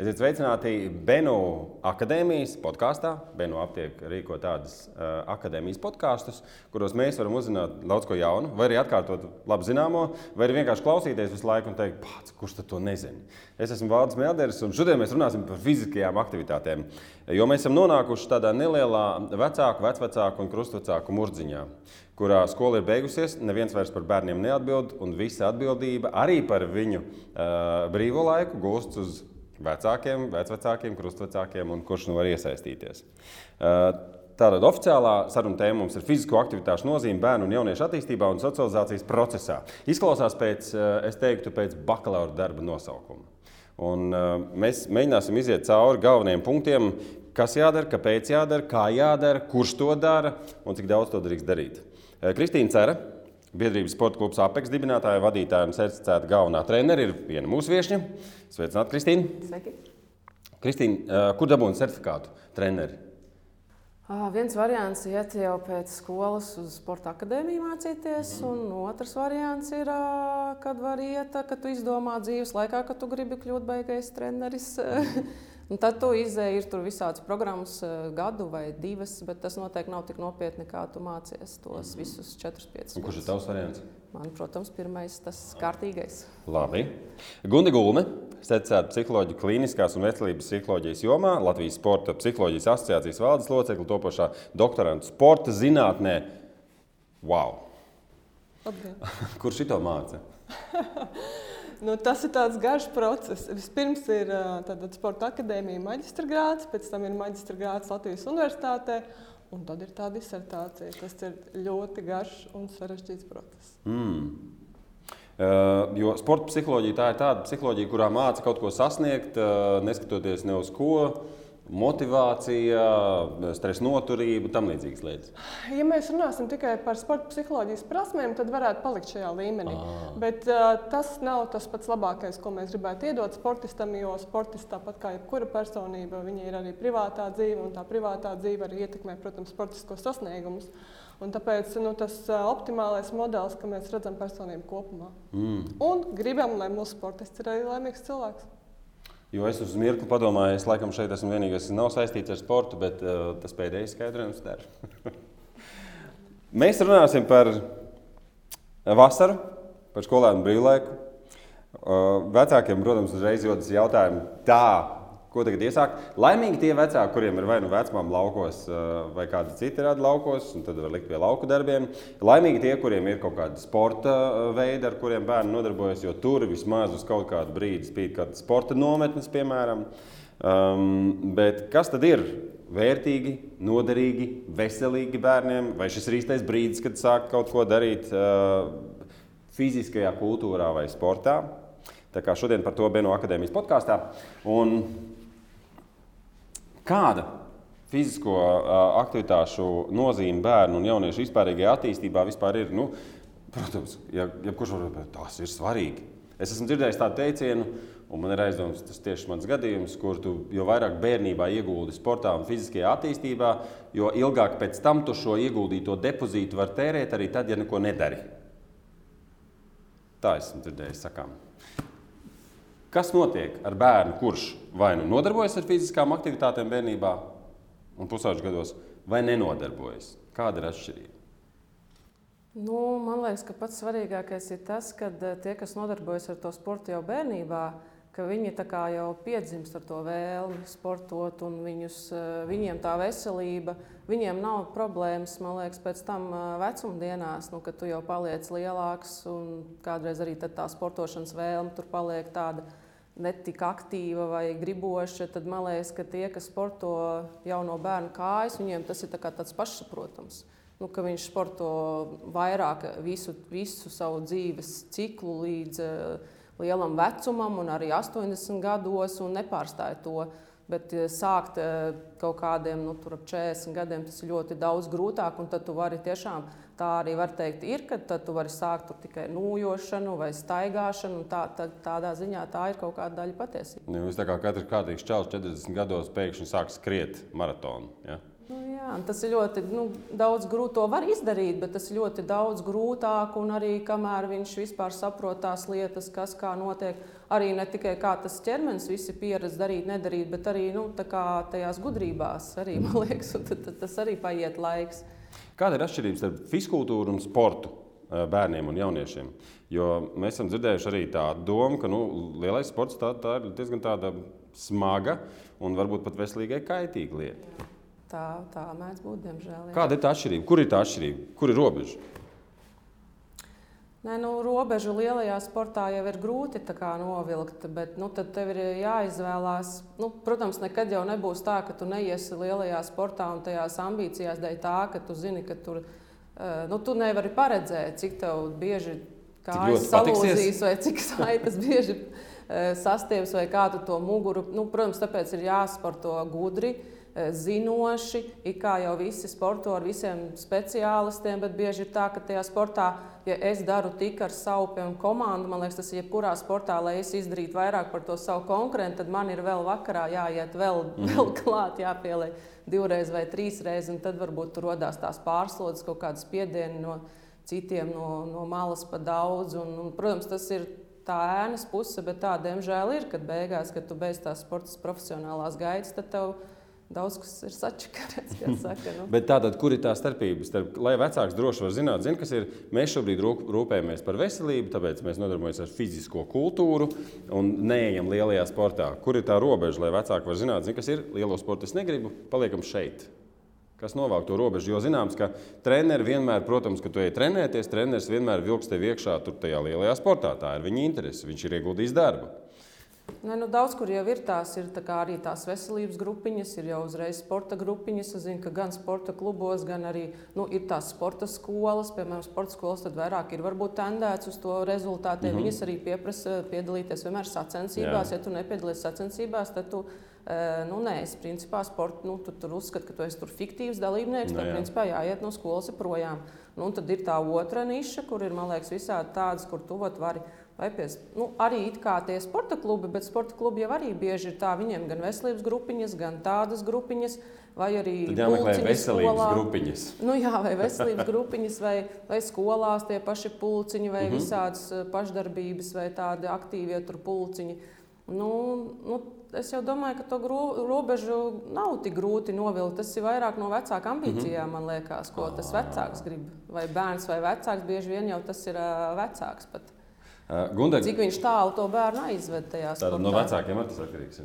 Esiet sveicināti Benu akadēmijas podkāstā. Benu aptiek rīko tādas uh, akadēmijas podkāstus, kuros mēs varam uzzināt daudz ko jaunu, vai arī atkārtot labi zināmo, vai arī vienkārši klausīties visu laiku un teikt, pats, kurš to nezina. Es esmu Valdis Melders, un šodien mēs runāsim par fiziskajām aktivitātēm. Jo mēs esam nonākuši tādā nelielā vecāku, vecvecāku un krustvecāku murdziņā, kurā skola ir beigusies, neviens vairs par bērniem neatbild, un visa atbildība arī par viņu uh, brīvo laiku gūstas uz vecākiem, vecvecākiem, krustvecākiem un kurš nu var iesaistīties. Uh, Tātad oficiālā saruna tēma mums ir fizisko aktivitāšu nozīme bērnu un jauniešu attīstībā un socializācijas procesā. Izklausās pēc, uh, es teiktu, pēc bakalaura darba nosaukuma. Un, uh, mēs mēģināsim iziet cauri galvenajiem punktiem, kas jādara, kāpēc jādara, kā jādara, kurš to dara un cik daudz to drīkst darīt. Kristīna Cera, Biedrības sporta klubs Apex dibinātāja, vadītāja un certificēta galvenā treneris ir viena mūsu viesņa. Sveicināti, Kristīna! Sveiki! Kristīna, kur dabūt certifikātu treneri? Uh, viens variants ir iet jau pēc skolas uz sporta akadēmiju mācīties, mm. un otrs variants ir, uh, kad var iet, kad tu izdomā dzīves laikā, ka tu gribi kļūt baigais treneris. Mm. Un tad tu izēji, ir tur visādas programmas, gadu vai divas, bet tas noteikti nav tik nopietni, kā tu mācies tos mhm. visus 4-5 gadus. Kurš ir tavs variants? Man, protams, pirmais, tas kārtīgais. Labi. Gundi Gulme, secēta psiholoģija klīniskās un veselības psiholoģijas jomā, Latvijas Sporta psiholoģijas asociācijas valdes locekla, topošā doktoranta sporta zinātnē. Wow! Okay. Kurš šito māca? Nu, tas ir tāds garš process. Vispirms ir tātad, sporta akadēmija maģistra grāts, pēc tam ir maģistra grāts Latvijas universitātē. Un tad ir tā disertācija. Tas ir ļoti garš un sarežģīts process. Mm. Uh, jo sporta psiholoģija tā ir tāda psiholoģija, kurā māca kaut ko sasniegt, uh, neskatoties ne uz ko. Uh, motivācija, stresa noturība, tam līdzīgas lietas. Ja mēs runāsim tikai par sporta psiholoģijas prasmēm, tad varētu palikt šajā līmenī. À. Bet uh, tas nav tas pats labākais, ko mēs gribētu iedot sportistam, jo sportists, tāpat kā jebkura personība, viņai ir arī privātā dzīve, un tā privātā dzīve arī ietekmē, protams, sportiskos sasniegumus. Un tāpēc nu, tas optimālais modelis, ka mēs redzam personību kopumā. Mm. Un gribam, lai mūsu sportists ir arī laimīgs cilvēks. Jo es uz mirkli padomāju, es laikam šeit esmu vienīgais, kas nav saistīts ar sportu, bet uh, tas pēdējais skaidrojums der. Mēs runāsim par vasaru, par skolēnu brīvlaiku. Uh, vecākiem, protams, uzreiz jodas jautājumi tā, Ko tagad iesākt? Laimīgi tie vecāki, kuriem ir vai nu vecmāmiņa laukos, vai kāda cita rada laukos, un tad var likt pie lauku darbiem. Laimīgi tie, kuriem ir kaut kāda sporta veida, ar kuriem bērni nodarbojas, jo tur vismaz uz kaut kādu brīdi spīd kāda sporta nometnes, piemēram. Um, bet kas tad ir vērtīgi, noderīgi, veselīgi bērniem? Vai šis ir īstais brīdis, kad sāk kaut ko darīt uh, fiziskajā kultūrā vai sportā? Tā kā šodien par to Beno akadēmijas podkāstā. Un Kāda fizisko aktivitāšu nozīme bērnu un jauniešu vispārīgajā attīstībā vispār ir? Nu, protams, ja, ja kurš var teikt, tas ir svarīgi. Es esmu dzirdējis tādu teicienu, un man ir aizdoms, tas tieši mans gadījums, kur tu jo vairāk bērnībā ieguldi sportā un fiziskajā attīstībā, jo ilgāk pēc tam tu šo ieguldīto depozītu var tērēt arī tad, ja neko nedari. Tā esmu dzirdējis sakām. Kas notiek ar bērnu, kurš vai nu nodarbojas ar fiziskām aktivitātēm bērnībā un pusauģu gados, vai nenodarbojas? Kāda ir atšķirība? Nu, man liekas, ka pats svarīgākais ir tas, ka eh, tie, kas nodarbojas ar to sportu jau bērnībā, ka viņi jau piedzimst ar to vēlmi sportot, un viņus, eh, viņiem tā veselība, viņiem nav problēmas, man liekas, pēc tam eh, vecumdienās, nu, kad tu jau paliec lielāks, un kādreiz arī tā sportošanas vēlme tur paliek tāda netik aktīva vai griboša, tad man liekas, ka tie, kas sporto jau no bērna kājas, viņiem tas ir tā tāds pašsaprotams. Nu, ka viņš sporto vairāk visu, visu savu dzīves ciklu līdz uh, lielam vecumam, un arī 80 gados, un nepārstāja to. Bet eh, sākt uh, kaut kādiem nu, 40 gadiem, tas ir ļoti daudz grūtāk. Tad tu vari tiešām Tā arī var teikt, ir, ka tu vari sākt tikai nūjošanu vai staigāšanu. Tā, tā, tādā ziņā tā ir kaut kāda daļa patiesības. Nu, jūs tā kā katrs kārtīgs čels 40 gados pēkšņi sāk skriet maratonu. Ja? Nu, jā, Jā, tas ir ļoti nu, daudz grūti. To var izdarīt, bet tas ir ļoti daudz grūtāk. Un arī kamēr viņš vispār saprot tās lietas, kas kā notiek, arī ne tikai kā tas ķermenis visi pieredz darīt, nedarīt, bet arī nu, tajās gudrībās. Arī, man liekas, tad, tad tas arī paiet laiks. Kāda ir atšķirība starp fiziskultūru un sportu bērniem un jauniešiem? Jo mēs esam dzirdējuši arī tādu domu, ka nu, lielais sports tā, tā ir diezgan smaga un varbūt pat veselīgai kaitīga lieta. Tā, tā mēdz būt, diemžēl. Jā. Kāda ir tā atšķirība? Kur ir tā atšķirība? Kur ir robeža? Nē, nu, robežu lielajā sportā jau ir grūti novilkt, bet nu, tad tev ir jāizvēlās. Nu, protams, nekad jau nebūs tā, ka tu neiesi lielajā sportā un tajās ambīcijās dēļ tā, ka tu zini, ka tur nu, tu nevari paredzēt, cik bieži kājas salūzīs vai cik saites bieži sastieps vai kā tu to muguru. Nu, protams, tāpēc ir jāsporto gudri Eh, zinoši, it kā jau visi sporto ar visiem speciālistiem, bet bieži ir tā, ka tajā sportā, ja es daru tik ar savu piemēram, komandu, man liekas, tas ir jebkurā sportā, lai es izdarītu vairāk par to savu konkurentu, tad man ir vēl vakarā jāiet vēl, mm. vēl klāt, jāpieliek divreiz vai trīsreiz, un tad varbūt tur rodās tās pārslodzes, kaut kādas spiedieni no citiem no, no malas pa daudz. Un, un, protams, tas ir tā ēnas puse, bet tā, diemžēl, ir, kad beigās, kad tu beidz tās sporta profesionālās gaitas, tad tev Daudz kas ir sačakarēts, kā saka. Nu. Bet tātad, kur ir tā starpība? Starp, lai vecāks droši var zināt, zin, kas ir. Mēs šobrīd rūpējamies par veselību, tāpēc mēs nodarbojamies ar fizisko kultūru un neejam lielajā sportā. Kur ir tā robeža, lai vecāki var zināt, zin, kas ir lielo sportu? Es negribu, paliekam šeit. Kas novāk to robežu? Jo zināms, ka treneri vienmēr, protams, ka tu ej trenēties, treneris vienmēr vilks tevi iekšā tur tajā lielajā sportā. Tā ir viņa interese, viņš ir ieguldījis darbu. Ne, nu, daudz kur jau ir tās, ir tā arī tās veselības grupiņas, ir jau uzreiz sporta grupiņas. Es zinu, ka gan sporta klubos, gan arī nu, ir tās sporta skolas. Piemēram, sporta skolas tad vairāk ir varbūt tendēts uz to rezultātiem. Mm -hmm. Viņas arī pieprasa piedalīties vienmēr sacensībās. Jā. Ja tu nepiedalies sacensībās, tad tu nu, nē, es principā sporta, nu, tu tur uzskatu, ka tu esi fiktīvs dalībnieks. No, tad, jā. principā, jāiet no skolas projām. Nu, tad ir tā otra niša, kur ir, man liekas, visādi tādas, kur tu vari vai pie, nu, arī tie sporta klubi, bet sporta klubi jau arī bieži ir tā, viņiem gan veselības grupiņas, gan tādas grupiņas. Vai arī veselības skolā. grupiņas. Nu, jā, vai veselības grupiņas, vai, vai skolās tie paši pulciņi, vai mm -hmm. visādas eh, pašdarbības, vai tādi aktīvie tur pulciņi. Nu, nu, es jau domāju, ka to gro, robežu nav tik grūti novilkt. Tas ir vairāk no vecāka ambīcijām, mm -hmm. man liekas, ko tas vecāks grib. Vai bērns vai vecāks, bieži vien jau tas ir uh, vecāks. Pat. Uh, Gundeg... Cik viņš tālu to bērnu aizved tajā sportā? No vecākiem arī tas atkarīgs.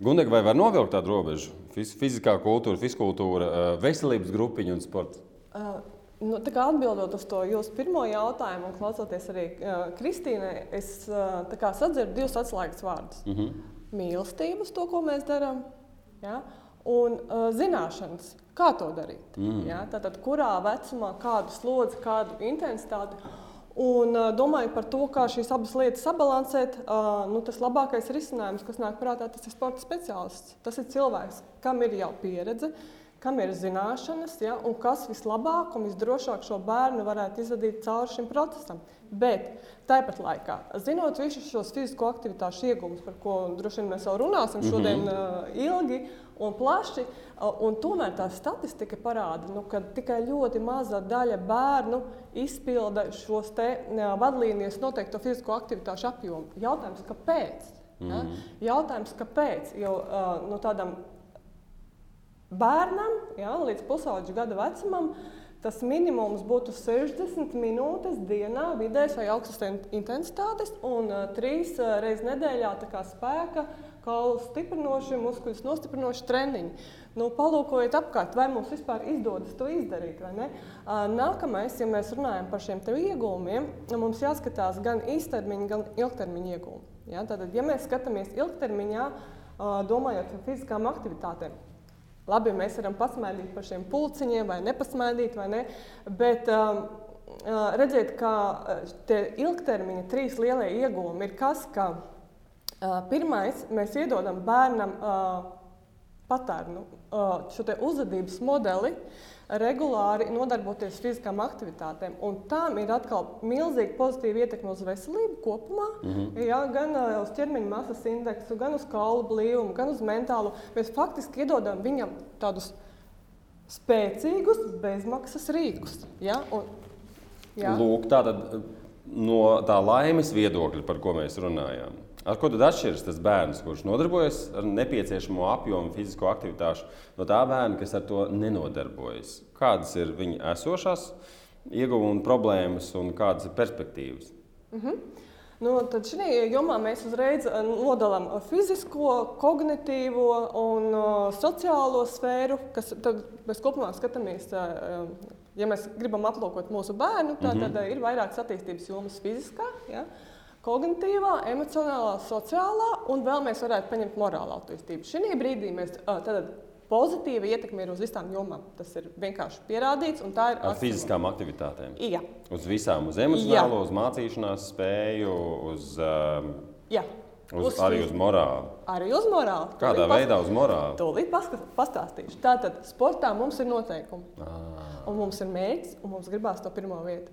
Gundeg, vai var novilkt tādu robežu? Fizikā kultūra, fiskultūra, uh, veselības grupiņa un sports? Uh, Nu, atbildot uz to jūsu pirmo jautājumu, un klausoties arī uh, Kristīnai, es uh, sadzirdu divus atslēgas vārdus. Mm -hmm. Mīlestību uz to, ko mēs darām, ja? un uh, zināšanas, kā to darīt. Mm. Ja? Tātad, kurā vecumā, kādu slodzi, kādu intensitāti. Un, uh, domāju par to, kā šīs abas lietas sabalansēt. Uh, nu, tas labākais risinājums, kas nāk prātā, tas ir sporta speciālists. Tas ir cilvēks, kam ir jau pieredze, kam ir zināšanas, ja, un kas vislabāk un visdrošāk šo bērnu varētu izvadīt cauri šim procesam. Bet tāpat laikā, zinot visus šos fizisko aktivitāšu iegūmus, par ko droši vien mēs vēl runāsim šodien mm -hmm. ilgi un plaši, uh, un tomēr tā statistika parāda, nu, ka tikai ļoti maza daļa bērnu izpilda šos te uh, vadlīnijas noteikto fizisko aktivitāšu apjomu. Jautājums, kāpēc? Mm -hmm. ja? Mhm. Jautājums, kāpēc? Jo uh, nu, tādam bērnam ja, līdz pusaudža gada vecumam tas minimums būtu 60 minūtes dienā, vidējas vai augstas intensitātes, un uh, trīs uh, reizes nedēļā spēka, kaulu stiprinoši, muskuļus nostiprinoši treniņi. Nu, palūkojiet apkārt, vai mums vispār izdodas to izdarīt. Nākamais, ja mēs runājam par šiem iegūmiem, mums jāskatās gan īstermiņa, gan ilgtermiņa iegūmi. Ja? Tātad, ja mēs skatāmies ilgtermiņā, domājot par fiziskām aktivitātēm, Labi, mēs varam pasmaidīt par šiem pulciņiem, vai nepasmaidīt, vai ne. Bet um, redziet, ka tie ilgtermiņa trīs lielie iegūmi ir kas, ka uh, pirmais mēs iedodam bērnam uh, patērnu, uh, šo uzvedības modeli. Regulāri nodarboties fiziskām aktivitātēm. Un tam ir atkal milzīga pozitīva ietekme uz veselību kopumā, mm -hmm. ja, gan uh, uz ķermeņa masas indeksu, gan uz kaulu blīvumu, gan uz mentālu. Mēs faktiski iedodam viņam tādus spēcīgus bezmaksas rīkus. Ja? Un, jā. Lūk, tā tad no tā laimes viedokļa, par ko mēs runājām. Ar ko tad atšķiras tas bērns, kurš nodarbojas ar nepieciešamo apjomu fizisko aktivitāšu, no tā bērna, kas ar to nenodarbojas? Kādas ir viņa esošās ieguvuma problēmas un kādas ir perspektīvas? Mm -hmm. Nu, tad šajā jomā mēs uzreiz eh, nodalām fizisko, kognitīvo un uh, sociālo sfēru, kas mēs kopumā skatāmies. Ja mēs gribam aplūkot mūsu bērnu, tad, mm -hmm. tad ir vairākas attīstības jomas - fiziskā, ja, kognitīvā, emocionālā, sociālā, un vēl mēs varētu paņemt morālā attīstību. Šī brīdī mēs tad, pozitīva ietekme ir uz visām jomām. Tas ir vienkārši pierādīts. Ar atsimot. fiziskām aktivitātēm. Jā. Uz visām, uz emocionālo, Jā. uz mācīšanās spēju, uz. Um, Jā. Uz, uz arī uz morāli. Arī uz morāli. Kādā tūlīt veidā uz morāli? Tūlīt pastāstīšu. Tātad sportā mums ir noteikumi. Ah. Un mums ir mērķis, un mums gribās to pirmo vietu.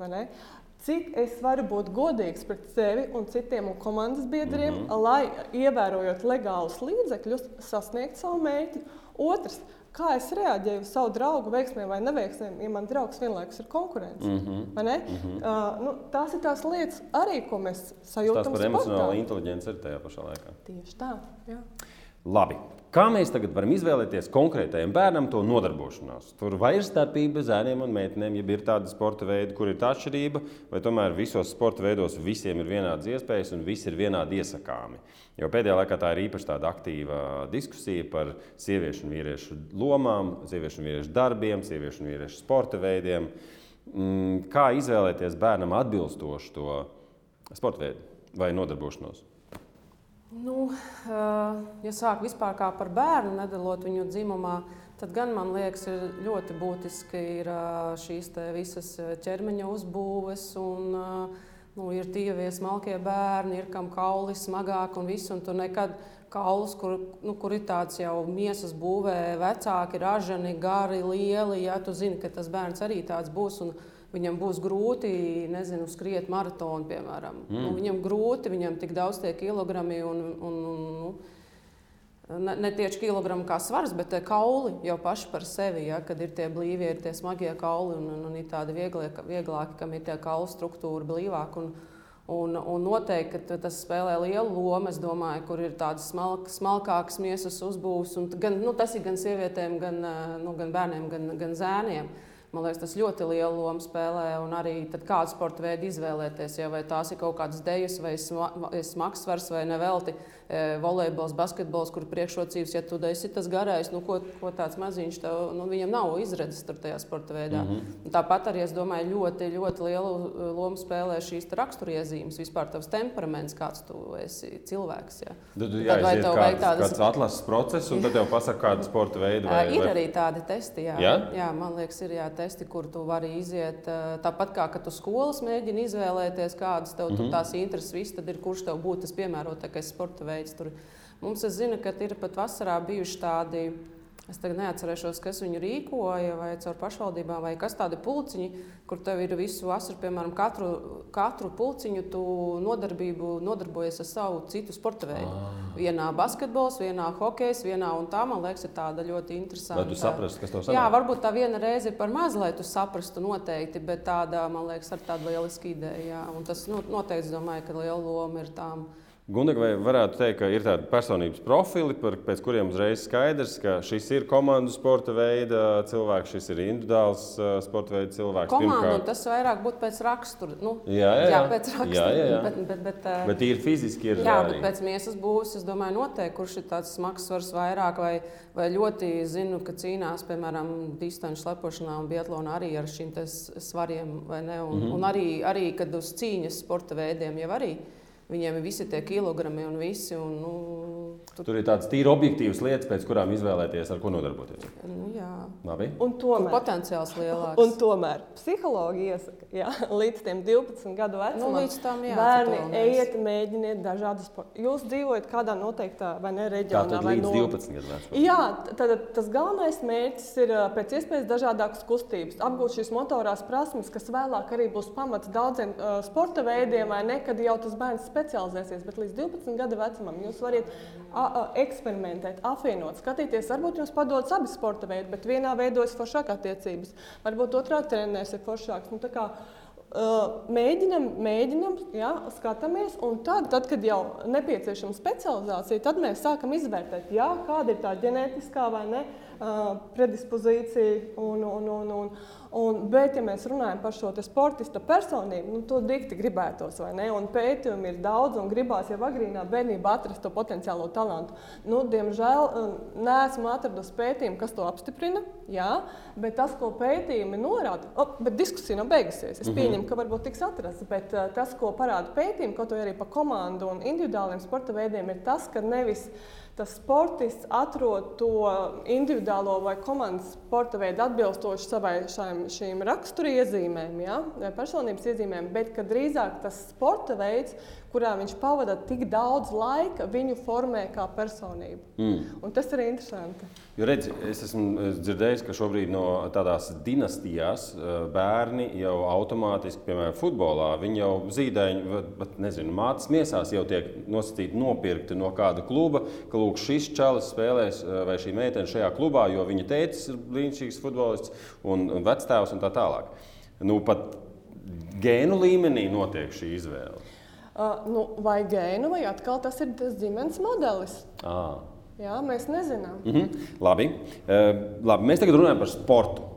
Cik es varu būt godīgs pret sevi un citiem un komandas biedriem, mm -hmm. lai ievērojot legālus līdzekļus, sasniegtu savu mērķi. Otrs, kā es reaģēju uz savu draugu veiksmēm vai neveiksmēm, ja man draugs vienlaikus ir konkurence. Mm -hmm. mm -hmm. uh, nu, tās ir tās lietas, arī, ko mēs sajūtam. Tas par emocionālo inteligenci ir tajā pašā laikā. Tieši tā. Jā. Labi. Kā mēs tagad varam izvēlēties konkrētajam bērnam to nodarbošanās? Tur vai ir starpība zēniem un meitenēm, ja ir tāda sporta veida, kur ir tā atšķirība, vai tomēr visos sporta veidos visiem ir vienādas iespējas un visi ir vienādi iesakāmi. Jo pēdējā laikā tā ir īpaši tāda aktīva diskusija par sieviešu un vīriešu lomām, sieviešu un vīriešu darbiem, sieviešu un vīriešu sporta veidiem. Mm, kā izvēlēties bērnam atbilstošu to sporta veidu vai nodarbošanos? Nu, ja sāk vispār kā par bērnu, nedalot viņu dzimumā, tad gan man liekas, ir ļoti būtiski ir šīs visas ķermeņa uzbūves. Un, nu, ir tie smalkie bērni, ir kam kaulis smagāk un viss. Un tur nekad kauls, kur, nu, kur ir tāds jau miesas būvē, vecāki, ražani, gari, lieli. Ja tu zini, ka tas bērns arī tāds būs. Un, Viņam būs grūti, nezinu, skriet maratonu, piemēram. Mm. Nu, viņam grūti, viņam tik daudz tie kilogrami un, un, un nu, ne, ne tieši kilogrami kā svars, bet kauli jau paši par sevi. Ja, kad ir tie blīvie, ir tie smagie kauli un, un, un ir tādi vieglie, vieglāki, kam ir tie kaulu struktūra blīvāka. Un, Un, un noteikti tas spēlē lielu lomu. Es domāju, kur ir tādas smalk, smalkākas miesas uzbūves. Gan, nu, tas ir gan sievietēm, gan, nu, gan bērniem, gan, gan zēniem. Man liekas, tas ļoti lielu lomu spēlē. Arī kādu sporta veidu izvēlēties. Ja, vai tās ir kaut kādas dejas, vai smags svars, vai nevelti volejbols, basketbols, kur priekšrocības, ja tu esi tas garais, nu, ko, ko tāds maziņš, tev, nu, viņam nav izredzes tur tajā sporta veidā. Mm -hmm. Tāpat arī es domāju, ļoti, ļoti lielu lomu spēlē šīs raksturiezīmes, vispār tavs temperaments, kāds tu esi cilvēks. Ja. Tad, jā, tad vai tev vajag tādas kāds atlases process, un tad tev pasaka, kādu sporta veidu. Vai, ir vai... arī tādi testi, jā. jā? jā man liekas, ir jā testi, kur tu vari iziet. Tāpat kā tu skolas mēģini izvēlēties, kādas tev mm -hmm. tās intereses, viss, tad ir kurš tev būtu tas piemērotākais sporta veids. Tur. Mums, es zinu, ka ir pat vasarā bijuši tādi Es tagad neatcerēšos, kas viņu rīkoja, vai caur pašvaldībām, vai kas tādi pulciņi, kur tev ir visu vasaru, piemēram, katru, katru pulciņu tu nodarbību nodarbojies ar savu citu sporta veidu. Ah. Vienā basketbols, vienā hokejs, vienā un tā, man liekas, ir tāda ļoti interesanta. Lai tu saprastu, kas tev sanāk? Jā, varbūt tā viena reize ir par maz, lai tu saprastu noteikti, bet tāda, man liekas, ar tādu lielisku ideju. Jā. Un tas nu, noteikti, domāju, ka liela loma ir tām. Gundag, vai varētu teikt, ka ir tādi personības profili, par, pēc kuriem uzreiz skaidrs, ka šis ir komandu sporta veida cilvēks, šis ir individuāls sporta veida cilvēks? Komandu, pirmkārt, tas vairāk būtu pēc rakstura. Nu, jā, jā, jā. pēc rakstura. Jā, jā, jā. Bet, bet, bet, bet ir fiziski ir. Jā, arī. bet pēc miesas būs, es domāju, noteikti, kurš ir tāds smags svars vairāk vai, vai ļoti zinu, ka cīnās, piemēram, distanču slepošanā un biatlonā arī ar šiem svariem, vai ne? Un, mm -hmm. un arī, arī, kad uz cīņas sporta veidiem jau arī. Viņiem ir visi tie kilogrami un visi. Un, nu, tur... tur ir tādas tīri objektīvas lietas, pēc kurām izvēlēties, ar ko nodarboties. Nu, jā, Labi. un tomēr tur potenciāls lielāks. Un tomēr psihologi iesaka, jā, līdz 12 gadu vecumam, nu, tam, jā, bērni ejiet, mēģiniet dažādas. Jūs dzīvojat kādā noteiktā vai ne reģionā. Tātad līdz no... 12 gadu vecumam. Jā, tad tas galvenais mērķis ir pēc iespējas dažādākas kustības, apgūt šīs motorās prasmes, kas vēlāk arī būs pamats daudziem uh, sporta veidiem, vai ne, kad jau tas bērns specializēsies, bet līdz 12 gadu vecumam jūs varat eksperimentēt, apvienot, skatīties. Varbūt jums padodas abi sporta veidi, bet vienā veidojas foršākās attiecības. Varbūt otrā treneris ir foršāks. Nu, kā, Uh, mēģinam, mēģinam jā, skatāmies, un tad, tad, kad jau nepieciešama specializācija, tad mēs sākam izvērtēt, jā, kāda ir tā ģenētiskā vai ne uh, predispozīcija. Un, un, un, un, Un, bet, ja mēs runājam par šo sportista personību, nu, to dikti gribētos, vai ne? Un pētījumi ir daudz, un gribās jau agrīnā bērnībā atrast to potenciālo talantu. Nu, diemžēl neesmu atradusi pētījumu, kas to apstiprina, jā, bet tas, ko pētījumi norāda, oh, bet diskusija nav beigusies. Es mhm. pieņemu, ka varbūt tiks atrasts, bet uh, tas, ko parāda pētījumi, kaut arī par komandu un individuāliem sporta veidiem, ir tas, ka nevis tas sportists atrod to individuālo vai komandas sporta veidu atbilstoši savai šīm, šīm raksturiezīmēm, ja, personības iezīmēm, bet drīzāk tas sporta veids, kurā viņš pavada tik daudz laika, viņu formē kā personību. Mm. Un tas ir interesanti. Jo redz, es esmu dzirdējis, ka šobrīd no tādās dinastijās eh, bērni jau automātiski, piemēram, futbolā, viņi jau zīdaiņi, bet nezinu, mātes miesās jau tiek nosacīti nopirkti no kāda kluba, ka lūk, šis čalis spēlēs eh, vai šī meitene šajā klubā, jo viņa tēcis ir brīnišķīgs futbolists un vectēvs un tā tālāk. Nu, pat gēnu līmenī notiek šī izvēle. Uh, nu, vai gēnu, vai atkal tas ir tas ģimenes modelis? À. Jā, mēs nezinām. Mm -hmm. Labi. Uh, labi. Mēs tagad runājam par sportu.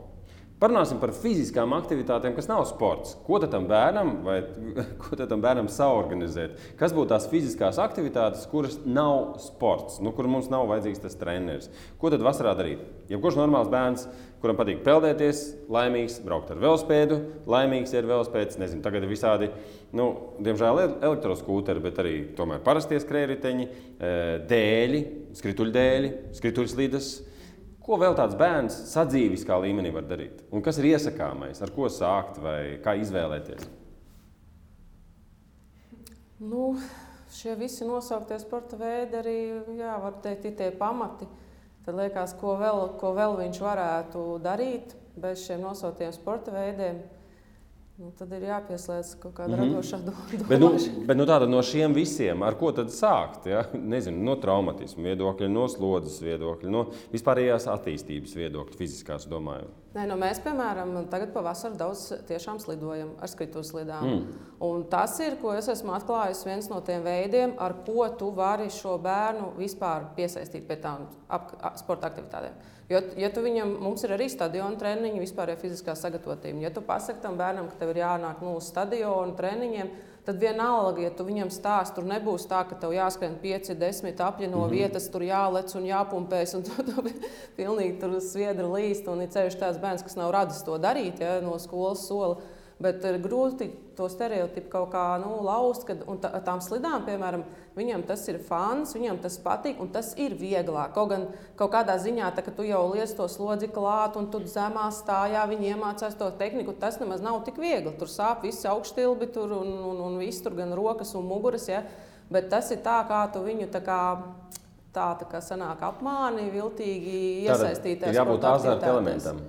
Parunāsim par fiziskām aktivitātēm, kas nav sports. Ko tam bērnam, vai, ko tam bērnam saorganizēt? Kas būtu tās fiziskās aktivitātes, kuras nav sports, nu, kur mums nav vajadzīgs tas treneris? Ko tad vasarā darīt? Jebkurš normāls bērns kuram patīk peldēties, laimīgs, braukt ar velospēdu, laimīgs ir velospēds. Nezinu, tagad ir visādi, nu, diemžēl, elektroskūteri, bet arī tomēr parastie skrējēji, e, dēļi, skrituļdēļi, skrituļslīdes. Ko vēl tāds bērns sadzīviskā līmenī var darīt? Un kas ir iesakāmais, ar ko sākt vai kā izvēlēties? Nu, šie visi nosauktie sporta veidi arī, jā, var teikt, ir tie pamati. Tad liekas, ko vēl, ko vēl viņš varētu darīt bez šiem nosauktiem sporta veidiem. Nu, tad ir jāpieslēdz kaut kāda mm -hmm. radošā doma. Bet, nu, bet nu, tāda no šiem visiem, ar ko tad sākt? Ja? Nezinu, no traumatismu viedokļa, no slodzes viedokļa, no vispārējās attīstības viedokļa, fiziskās domājot. Nē, nu mēs, piemēram, tagad pavasarī daudz tiešām slidojam ar skrituļslidām. Mm. Un tas ir, ko es esmu atklājis, viens no tiem veidiem, ar ko tu vari šo bērnu vispār piesaistīt pie tām ap, sporta aktivitātēm. Jo, ja tu viņam, mums ir arī stadiona treniņi, vispār ir fiziskā sagatavotība. Ja tu pasaki tam bērnam, ka tev ir jānāk no stadiona treniņiem, tad vienalga, ja tu viņam stāst, tur nebūs tā, ka tev jāskrien 5, 10 apļi no mm -hmm. vietas, tur jālec un jāpumpēs, un tu, tu pilnīgi tur sviedra līst. Un ir ceļš tāds bērns, kas nav radis to darīt ja, no skolas sola. Bet ir grūti to stereotipu kaut kā nu, laust, kad tā, tām slidām, piemēram, viņam tas ir fans, viņam tas patīk un tas ir vieglāk. Kaut gan kaut kādā ziņā, tā, ka tu jau liec to slodzi klāt un tu zemā stājā viņi iemācās to tehniku, tas nemaz nav tik viegli. Tur sāp visi augštilbi tur un, un, un viss tur gan rokas un muguras. Ja? Bet tas ir tā, kā tu viņu tā kā tā, tā kā sanāk apmāni, viltīgi iesaistīties. Ir jābūt azarta elementam.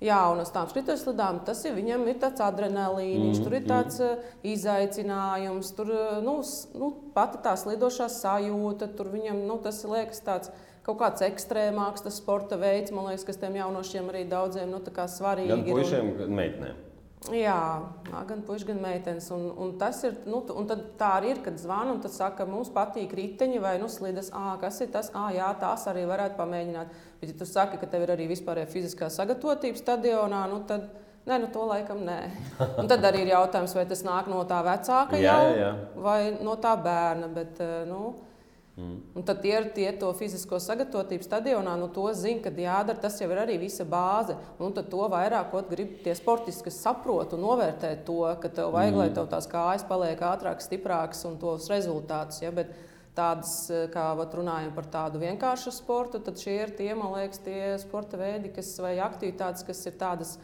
Jā, un uz tām skrituļslidām tas ir viņam ir tāds adrenalīns, mm, tur ir tāds mm. izaicinājums, tur nu, nu, pati tā slidošā sajūta, tur viņam nu, tas liekas tāds. Kaut kāds ekstrēmāks, sporta veids, man liekas, kas tiem jaunošiem arī daudziem nu, svarīgi. Gan puišiem, gan meitenēm. Jā, gan puikas, gan meitenes. Un, un tas ir, nu, un tā arī ir, kad zvana un saka, mums patīk riteņi vai nu, slidas. À, kas ir tas? À, jā, tās arī varētu pamēģināt. Bet, ja tu saki, ka tev ir arī vispārējā fiziskā sagatavotība stadionā, nu tad nē, nu to laikam nē. Un tad arī ir jautājums, vai tas nāk no tā vecāka jā, jau, jā, jā. vai no tā bērna. Bet, nu, Mm. Un tad tie ir tie to fizisko sagatavotību stadionā, nu to zina, kad jādara. Tas jau ir arī visa bāze. Un tad to vairāk grib tie sportisti, kas saprot un novērtē to, ka tev vajag, mm. lai tev tās kājas paliek ātrākas, stiprākas un tos rezultātus. Ja? Bet, tādas, kā vat, runājam par tādu vienkāršu sportu, tad šie ir tie, man liekas, tie sporta veidi, kas, vai aktivitātes, kas ir tādas.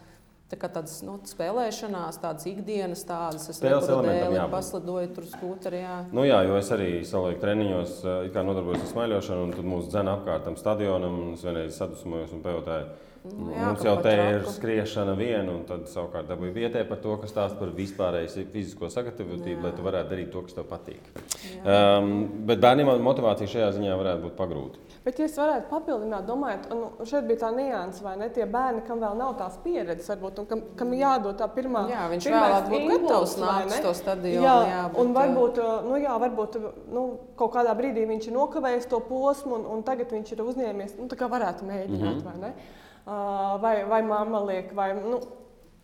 Tā kā tādas nu, spēlēšanās, tādas ikdienas, tādas es dēli, paslidoju tur skūterī. Jā. Nu jā, jo es arī savulaik treniņos eh, nodarbojos ar smaiļošanu, un tad mūsu dzēna apkārt tam stadionam. Es vienreiz sadusmojos un pajautāju, Nu, jā, Mums jau te ir skriešana viena, un tad savukārt dabūja vietē par to, kas stāsta par vispārēju fizisko sagatavotību, Jā. lai tu varētu darīt to, kas tev patīk. Jā. Um, bet bērniem motivācija šajā ziņā varētu būt pagrūta. Bet, ja es varētu papildināt, domājot, nu, šeit bija tā nianses, vai ne? Tie bērni, kam vēl nav tās pieredzes, varbūt, un kam, kam jādod tā pirmā. Jā, viņš vēlāk būtu gatavs nākt ne? uz to stadionu, Jā, jā, un bet, varbūt, nu, jā, varbūt nu, kaut kādā brīdī viņš ir nokavējis to posmu, un, un tagad viņš ir uzņēmies, nu, tā kā varētu mēģināt, mm -hmm. vai ne? Uh, vai, vai mamma liek, vai, nu,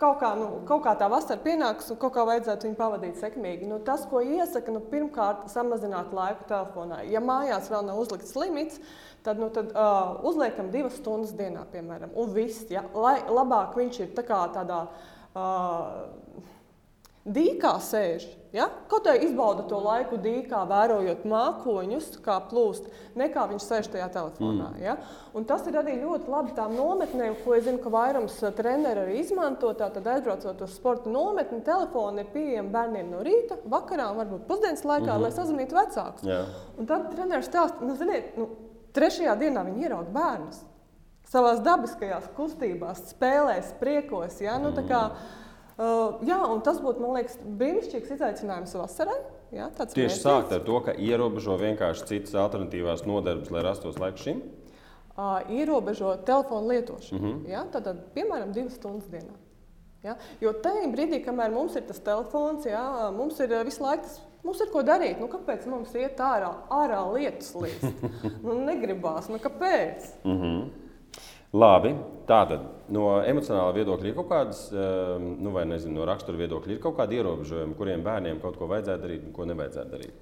Kaut kā, nu, kaut kā tā vasara pienāks, un kaut kā vajadzētu viņu pavadīt sekmīgi. Nu, tas, ko iesaka, nu, pirmkārt, samazināt laiku telefonā. Ja mājās vēl nav uzlikts limits, tad, nu, tad uh, uzliekam divas stundas dienā, piemēram, un viss. Ja? Lai labāk viņš ir tā tādā uh, dīkā sēž. Ja? Kaut kā izbauda to laiku dīkā, vērojot mākoņus, kā plūst, nekā viņš sēž tajā telefonā. Mm. Ja? Un tas ir arī ļoti labi tām nometnēm, ko es zinu, ka vairums treneru arī izmanto. Tātad aizbraucot uz sporta nometni, telefoni ir pieejami bērniem no rīta, vakarā varbūt pusdienas laikā, mm -hmm. lai sazinātu vecākus. Jā. Un tad treneris stāsta, nu, ziniet, nu, trešajā dienā viņi ierauga bērnus. Savā dabiskajās kustībās, spēlēs, priekos. Ja? Nu, tā kā, Uh, jā, tas būtu, man liekas, brīnišķīgs izaicinājums vasarai. Jā, tāds Tieši mērķis. sākt ar to, ka ierobežo vienkārši citas alternatīvās nodarbes, lai rastos laiks šim. Uh, ierobežo telefonu lietošanu. Mm -hmm. jā, tad, piemēram, divas stundas dienā. Ja? Jo tajā brīdī, kamēr mums ir tas telefons, jā, mums ir uh, visu laiku tas. Mums ir ko darīt. Nu, kāpēc mums iet ārā, ārā lietus līdzi? nu, negribās. Nu, kāpēc? Mm -hmm. Labi, tātad no emocionāla viedokļa ir kaut kādas, um, nu, vai nezinu, no rakstura viedokļa ir kaut kādi ierobežojumi, kuriem bērniem kaut ko vajadzētu darīt un ko nevajadzētu darīt.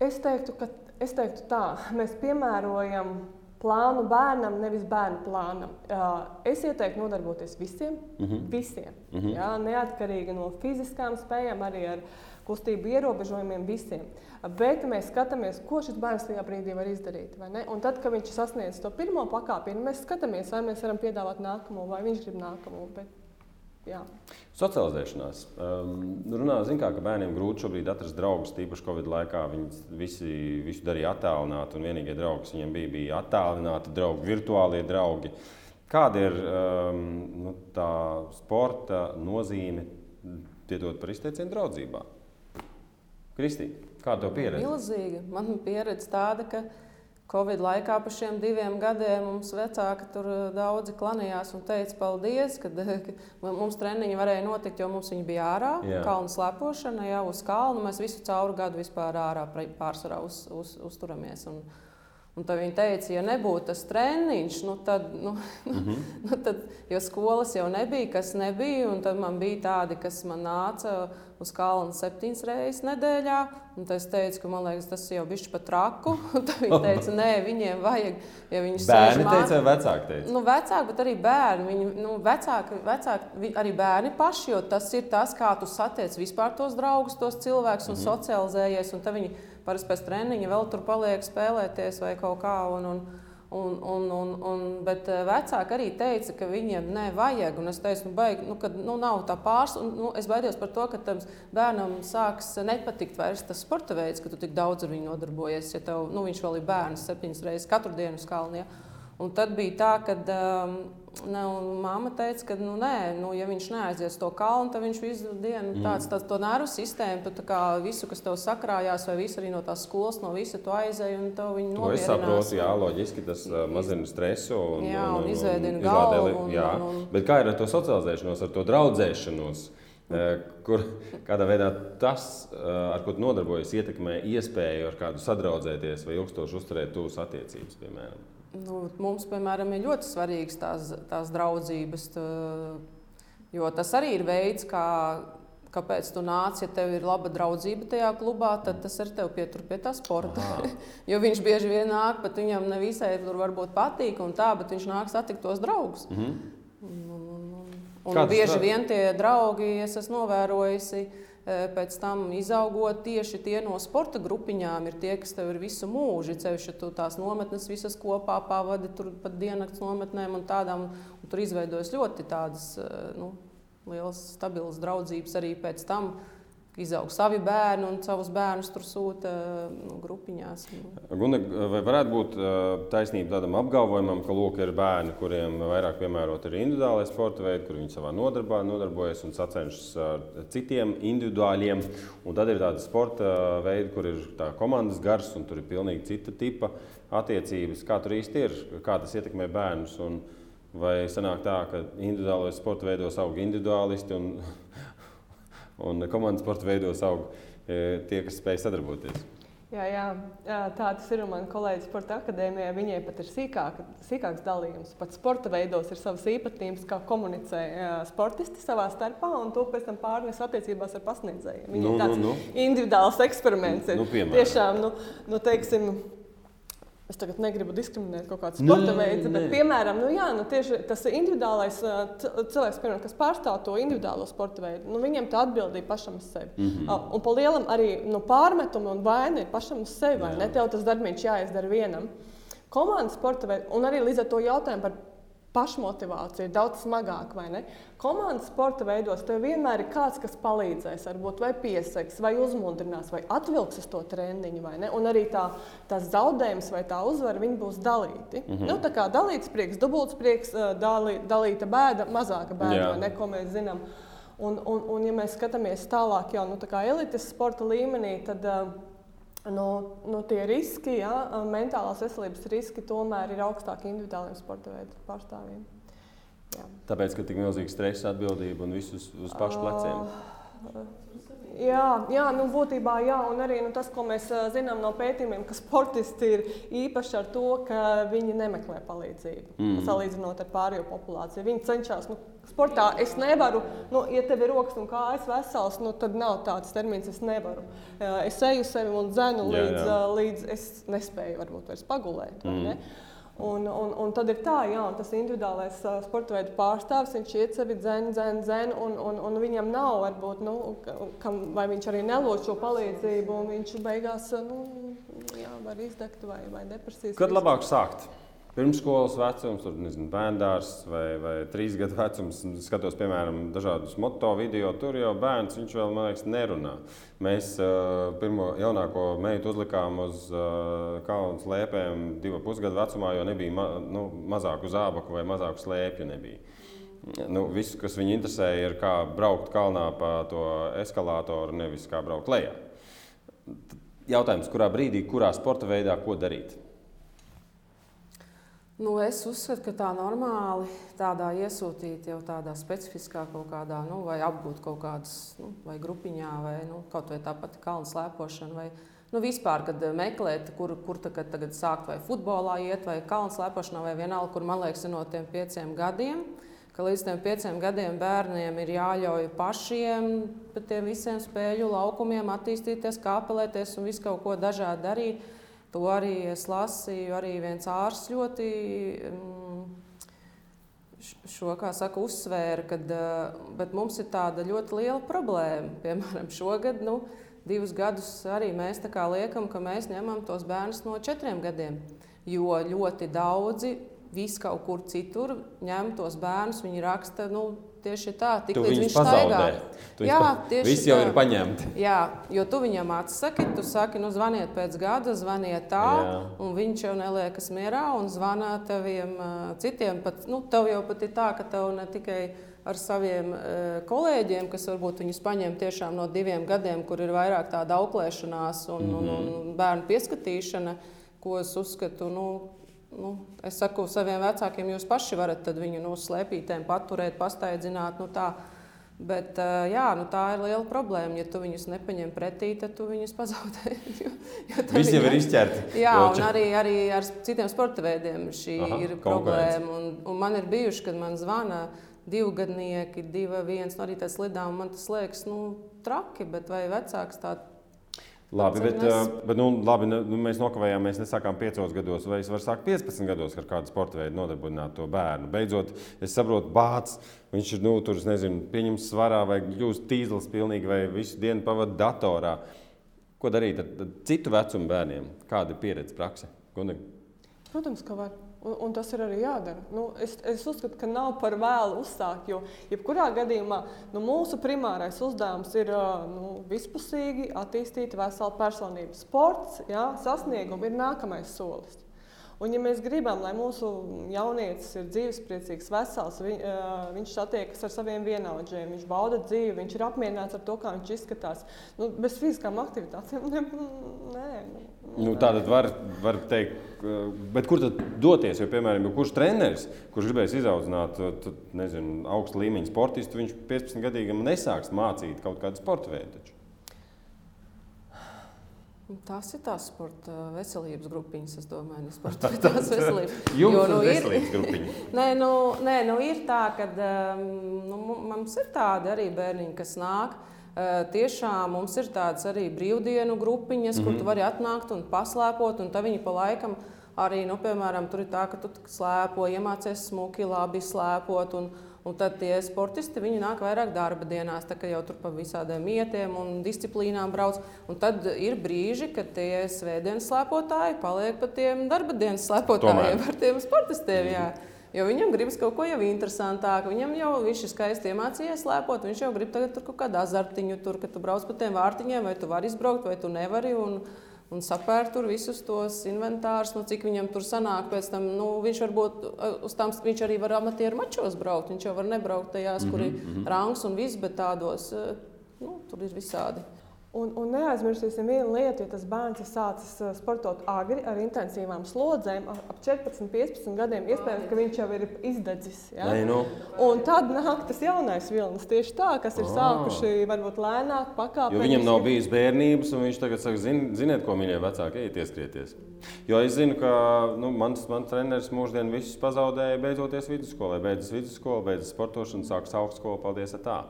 Es teiktu, ka es teiktu tā, mēs piemērojam plānu bērnam, nevis bērnu plānam. Es ieteiktu nodarboties visiem, mm -hmm. visiem Mhm. jā, neatkarīgi no fiziskām spējām, arī ar kustību ierobežojumiem, visiem. Bet mēs skatāmies, ko šis bērns tajā brīdī var izdarīt. Un tad, kad viņš sasniedz to pirmo pakāpienu, mēs skatāmies, vai mēs varam piedāvāt nākamo, vai viņš grib nākamo. Bet, jā. Socializēšanās. Um, runā, kā, ka bērniem grūti šobrīd atrast draugus, tīpaši Covid laikā. Viņi visi visu darīja attālināti, un vienīgie draugi, kas viņiem bija, bija attālināti draugi, virtuālie draugi. Kāda ir um, nu, tā sporta nozīme, piedot par izteicienu draudzībā? Kristīna, kāda tev pieredze? Milzīga. Man pieredze tāda, ka Covid laikā pa šiem diviem gadiem mums vecāki tur eh, daudzi klanījās un teica paldies, ka mums treniņi varēja notikt, jo mums viņi bija ārā. Jā. Kalnu slepošana jau uz kalnu. Mēs visu cauru gadu vispār ārā pārsvarā uz, uz, uzturamies. Un, Un tad viņi teica, ja nebūtu tas treniņš, nu tad, nu, mm -hmm. nu tad, jo skolas jau nebija, kas nebija, un tad man bija tādi, kas man nāca uz kalnu septiņas reizes nedēļā. Es teicu, ka liekas, tas jau bija pat traku. Tad viņi teica, nē, viņiem vajag, ja Bērni sēž teica, vai vecāki teica? Nu, vecāki, bet arī bērni. Viņi, nu, vecāki, vecāki, arī bērni paši, jo tas ir tas, kā tu satiec vispār tos draugus, tos cilvēkus un mm -hmm. socializējies. Un tad viņi parasti pēc treniņa vēl tur paliek spēlēties vai kaut kā. Un, un, Un, un, un, un, bet eh, vecāki arī teica, ka viņiem nevajag. Un es teicu, nu, baigi, nu, ka nu, nav tā pārs. Un, nu, es baidos par to, ka tam bērnam sāks nepatikt vairs tas sporta veids, ka tu tik daudz ar viņu nodarbojies. Ja tev, nu, viņš vēl ir bērns septiņas reizes katru dienu uz kalna. Ja? Un tad bija tā, ka um, nu, mamma teica, ka, nu, nē, nu, ja viņš neaizies to kalnu, tad viņš visu dienu Mm. tāds, tāds to nervu sistēmu, tu tā kā visu, kas tev sakrājās, vai visu arī no tās skolas, no visa tu aizēji un tev viņi To es saprotu, jā, loģiski tas uh, mazina stresu. Un, Jā, un izveidina izlādē galvu li- un- jā. un- un- Bet kā ir ar to socializēšanos, ar to draudzēšanos? Kur kādā veidā tas, ar ko tu nodarbojies, ietekmē iespēju ar kādu sadraudzēties vai ilgstoši uzturēt tuvas attiecības, piemēram? Nu, mums, piemēram, ir ļoti svarīgas tās, tās draudzības, tā, jo tas arī ir veids, kā, kāpēc tu nāc. Ja tev ir laba draudzība tajā klubā, tad tas ar tevi pietur pie tā sporta. Jo viņš bieži vien nāk, bet viņam nevisai tur varbūt patīk un tā, bet viņš nāk satikt tos draugus. Mhm. Un Kā tas bieži strādā? vien tie draugi, es esmu novērojusi, pēc tam izaugot tieši tie no sporta grupiņām, ir tie, kas tev ir visu mūžu. Ceļš, ja tu tās nometnes visas kopā pavadi, tur pat diennakts nometnēm un tādām, un tur izveidojas ļoti tādas nu, lielas, stabilas draudzības arī pēc tam. Izaug savi bērni un savus bērnus tur sūta nu, grupiņās. Guna, vai varētu būt taisnība tādam apgalvojumam, ka lūk, ir bērni, kuriem vairāk piemērot ir individuālais sporta veidi, kur viņi savā nodarbā nodarbojas un sacenšas ar citiem individuāļiem. Un tad ir tādi sporta veidi, kur ir komandas gars un tur ir pilnīgi cita tipa attiecības. Kā tur īsti ir, kā tas ietekmē bērnus? Un vai sanāk tā, ka individuālais sporta veidos aug individuālisti un un komandas sporta veidos aug e, tie, kas spēj sadarboties. Jā, jā, jā, tā tas ir. Manā kolēģis sporta akadēmijā viņai pat ir sīkāk, sīkāks dalījums. Pat sporta veidos ir savas īpatnības, kā komunicē sportisti savā starpā, un to pēc tam pārnes attiecībās ar pasniedzējiem. Viņa nu, ir tāds nu, nu. individuāls eksperiments. Nu, piemēram. Tiešām, nu, nu, teiksim, Es tagad negribu diskriminēt kaut kādu sporta veidu, bet, piemēram, nu, jā, nu, tieši tas individuālais cilvēks, piemēram, kas pārstāv to individuālo sporta veidu, nu, viņam tā atbildība pašam uz sevi. Mm -hmm. Un pa lielam arī nu, pārmetumu un vaina ir pašam uz sevi. Ne tev tas darbs jāizdara vienam. Komandas sporta veidā, un arī līdz ar to jautājumu par pašmotivācija ir daudz smagāka. Vai Komandas sporta veidos tev vienmēr ir kāds, kas palīdzēs, varbūt vai piesaks, vai uzmundrinās, vai atvilks uz to treniņu. Un arī tā, tās zaudējums vai tā uzvara būs dalīti. Mm -hmm. nu, tā kā dalīts prieks, dubults prieks, dalī, dalīta bēda, mazāka bēda, ne, ko mēs zinām. Un, un, un, ja mēs skatāmies tālāk, jau nu, tā elites sporta līmenī, tad uh, Nu, nu, tie riski, ja, mentālās veselības riski tomēr ir augstāki individuāliem sporta veidu pārstāvjiem. Jā. Tāpēc, ka tik milzīga stresa atbildība un viss uz, uz pašu pleciem. Uh, Jā, jā nu, būtībā jā, un arī nu, tas, ko mēs zinām no pētījumiem, ka sportisti ir īpaši ar to, ka viņi nemeklē palīdzību. Mm. Salīdzinot ar pārējo populāciju, viņi cenšas. Nu, sportā es nevaru, nu, ja tev ir rokas un kājas vesels, nu, tad nav tāds termins, es nevaru. Es eju sevi un dzenu līdz, jā, jā. Uh, līdz es nespēju varbūt vairs pagulēt. Mm. Un, un, un tad ir tā, jā, tas individuālais uh, sporta veidu pārstāvis, viņš iet sevi dzēn, dzēn, dzēn, un, un, un viņam nav, varbūt, nu, kam, vai viņš arī nelūdz šo palīdzību, un viņš beigās, nu, jā, var izdegt vai, vai depresijas. Kad labāk sākt? Pirmsskolas vecums, tur nezinu, bērndārs vai, vai trīs gadu vecums. Skatos, piemēram, dažādus moto video. Tur jau bērns viņš vēl, man liekas, nerunā. Mēs uh, pirmo jaunāko meitu uzlikām uz uh, kalnu slēpēm divu pusgadu vecumā, jo nebija ma nu, mazāku zābaku vai mazāku slēpju. Nebija. Nu, viss, kas viņu interesēja, ir kā braukt kalnā pa to eskalātoru, nevis kā braukt lejā. Jautājums, kurā brīdī, kurā sporta veidā, ko darīt? Nu, es uzskatu, ka tā normāli tādā iesūtīt jau tādā specifiskā kaut kādā, nu, vai apgūt kaut kādas, nu, vai grupiņā, vai nu, kaut vai tā pati kalnu slēpošana. Vai, nu, vispār, kad meklēt, kur, kur tagad, tagad sākt, vai futbolā iet, vai kalnu slēpošanā, vai vienalga, kur man liekas, no tiem pieciem gadiem. Ka līdz tam pieciem gadiem bērniem ir jāļauj pašiem pa tiem visiem spēļu laukumiem attīstīties, kāpelēties un visu kaut ko dažādu darīt. To arī es lasīju. Arī viens ārsts ļoti mm, šo, saka, uzsvēra, ka mums ir tāda ļoti liela problēma. Piemēram, šogad, nu, divus gadus arī mēs liekam, ka mēs ņemam tos bērnus no četriem gadiem. Jo ļoti daudzi vis kaut kur citur ņem tos bērnus, viņi raksta. Nu, Tieši tā, tik līdz viņš staigā. Jā, tieši Visi jau tā. ir paņemti. Jā, jo tu viņam atsaki, tu saki, nu zvaniet pēc gada, zvaniet tā, Jā. un viņš jau neliekas mierā un zvanā teviem citiem. Pat, nu, tev jau pat ir tā, ka tev ne tikai ar saviem kolēģiem, kas varbūt viņus paņem tiešām no diviem gadiem, kur ir vairāk tāda auklēšanās un, mm -hmm. un, un mhm. bērnu pieskatīšana, ko es uzskatu, nu, nu, es saku saviem vecākiem, jūs paši varat viņu no nu, slēpītēm paturēt, pastaigāt. Nu, tā. Bet jā, nu, tā ir liela problēma. Ja tu viņus nepaņem pretī, tad tu viņus pazaudē. Visi jau ir izķerti. Jā, un arī, arī ar citiem sporta veidiem šī Aha, ir problēma. Un, un man ir bijuši, kad man zvana divi gadnieki, divi viens, nu, arī tas lidām. Man tas liekas nu, traki, bet vai vecāks tāds Labi, bet, uh, bet nu, labi, nu, mēs nokavējām, mēs nesākām 5 gados, vai es varu sākt 15 gados ar kādu sporta veidu nodarbināt to bērnu. Beidzot, es saprotu, bācis, viņš ir, nu, tur, nezinu, pieņems svarā vai kļūst tīzlis pilnīgi vai visu dienu pavadīt datorā. Ko darīt ar citu vecumu bērniem? Kāda ir pieredze prakse? Gundag? Protams, ka var. Un, un tas ir arī jādara. Nu, es, es uzskatu, ka nav par vēlu uzsākt, jo jebkurā gadījumā nu, mūsu primārais uzdevums ir nu, vispusīgi attīstīt veselu personību. Sports, jā, sasniegumi ir nākamais solis. Un, ja mēs gribam, lai mūsu jaunietis ir dzīvespriecīgs, vesels, vi, uh, viņš satiekas ar saviem vienaudžiem, viņš bauda dzīvi, viņš ir apmierināts ar to, kā viņš izskatās. Nu, bez fiziskām aktivitātēm ne, nē. Nu, nu, tā tad var, var teikt, bet kur tad doties? Jo, piemēram, kurš treneris, kurš gribēs izaudzināt nezinu, augstu līmeņa sportistu, viņš 15 gadīgam nesāks mācīt kaut kādu sporta veidu. Tas ir tās sporta veselības grupiņas, es domāju, sporta tās veselības. Jums jo, nu, ir veselības grupiņa. nē, nu, nē, nu ir tā, ka um, nu, mums ir tādi arī bērniņi, kas nāk. Uh, tiešām mums ir tādas arī brīvdienu grupiņas, mm -hmm. kur tu mhm. vari atnākt un paslēpot, un tā viņi pa laikam arī, nu, piemēram, tur ir tā, ka tu slēpo, iemācies smuki, labi slēpot. Un, Un tad tie sportisti nāk vairāk darba dienās, tā kā jau tur pa visādiem ietiem un disciplīnām brauc. Un tad ir brīži, kad tie svētdienas slēpotāji paliek pa tiem darba dienas slēpotājiem, ar tiem sportistiem. Jā. Jo viņam gribas kaut ko jau interesantāku. Viņam jau viņš ir skaisti iemācījies slēpot. Viņš jau grib tagad tur kaut kādu azartiņu, tur, kad tu brauc pa tiem vārtiņiem, vai tu vari izbraukt, vai tu nevari. Un, un sapērt tur visus tos inventārus, nu, cik viņam tur sanāk. Tam nu, viņš, varbūt, uh, tām, viņš arī var amatieru mačos braukt. Viņš jau var nebraukt tajās, mm -hmm, kur ir mm -hmm. rangs un viss, bet tādos uh, nu, tur ir visādi. Un, un neaizmirsīsim vienu lietu, ja tas bērns ir sācis uh, sportot agri ar intensīvām slodzēm, ap 14, 15 gadiem. Iespējams, ka viņš jau ir izdedzis. Ja? Nē, nu. Un tad nāk tas jaunais vilnis tieši tā, kas ir sākuši varbūt lēnāk, pakāpeniski. Jo viņam nav bijis bērnības, un viņš tagad saka, zin, ziniet, ko mīļie vecāki, ejiet ieskrieties. Jo es zinu, ka nu, mans, mans treneris mūždien visus pazaudēja beidzoties vidusskolē. Beidzas vidusskola, beidzas sportošana, sākas augstskola, paldies tā.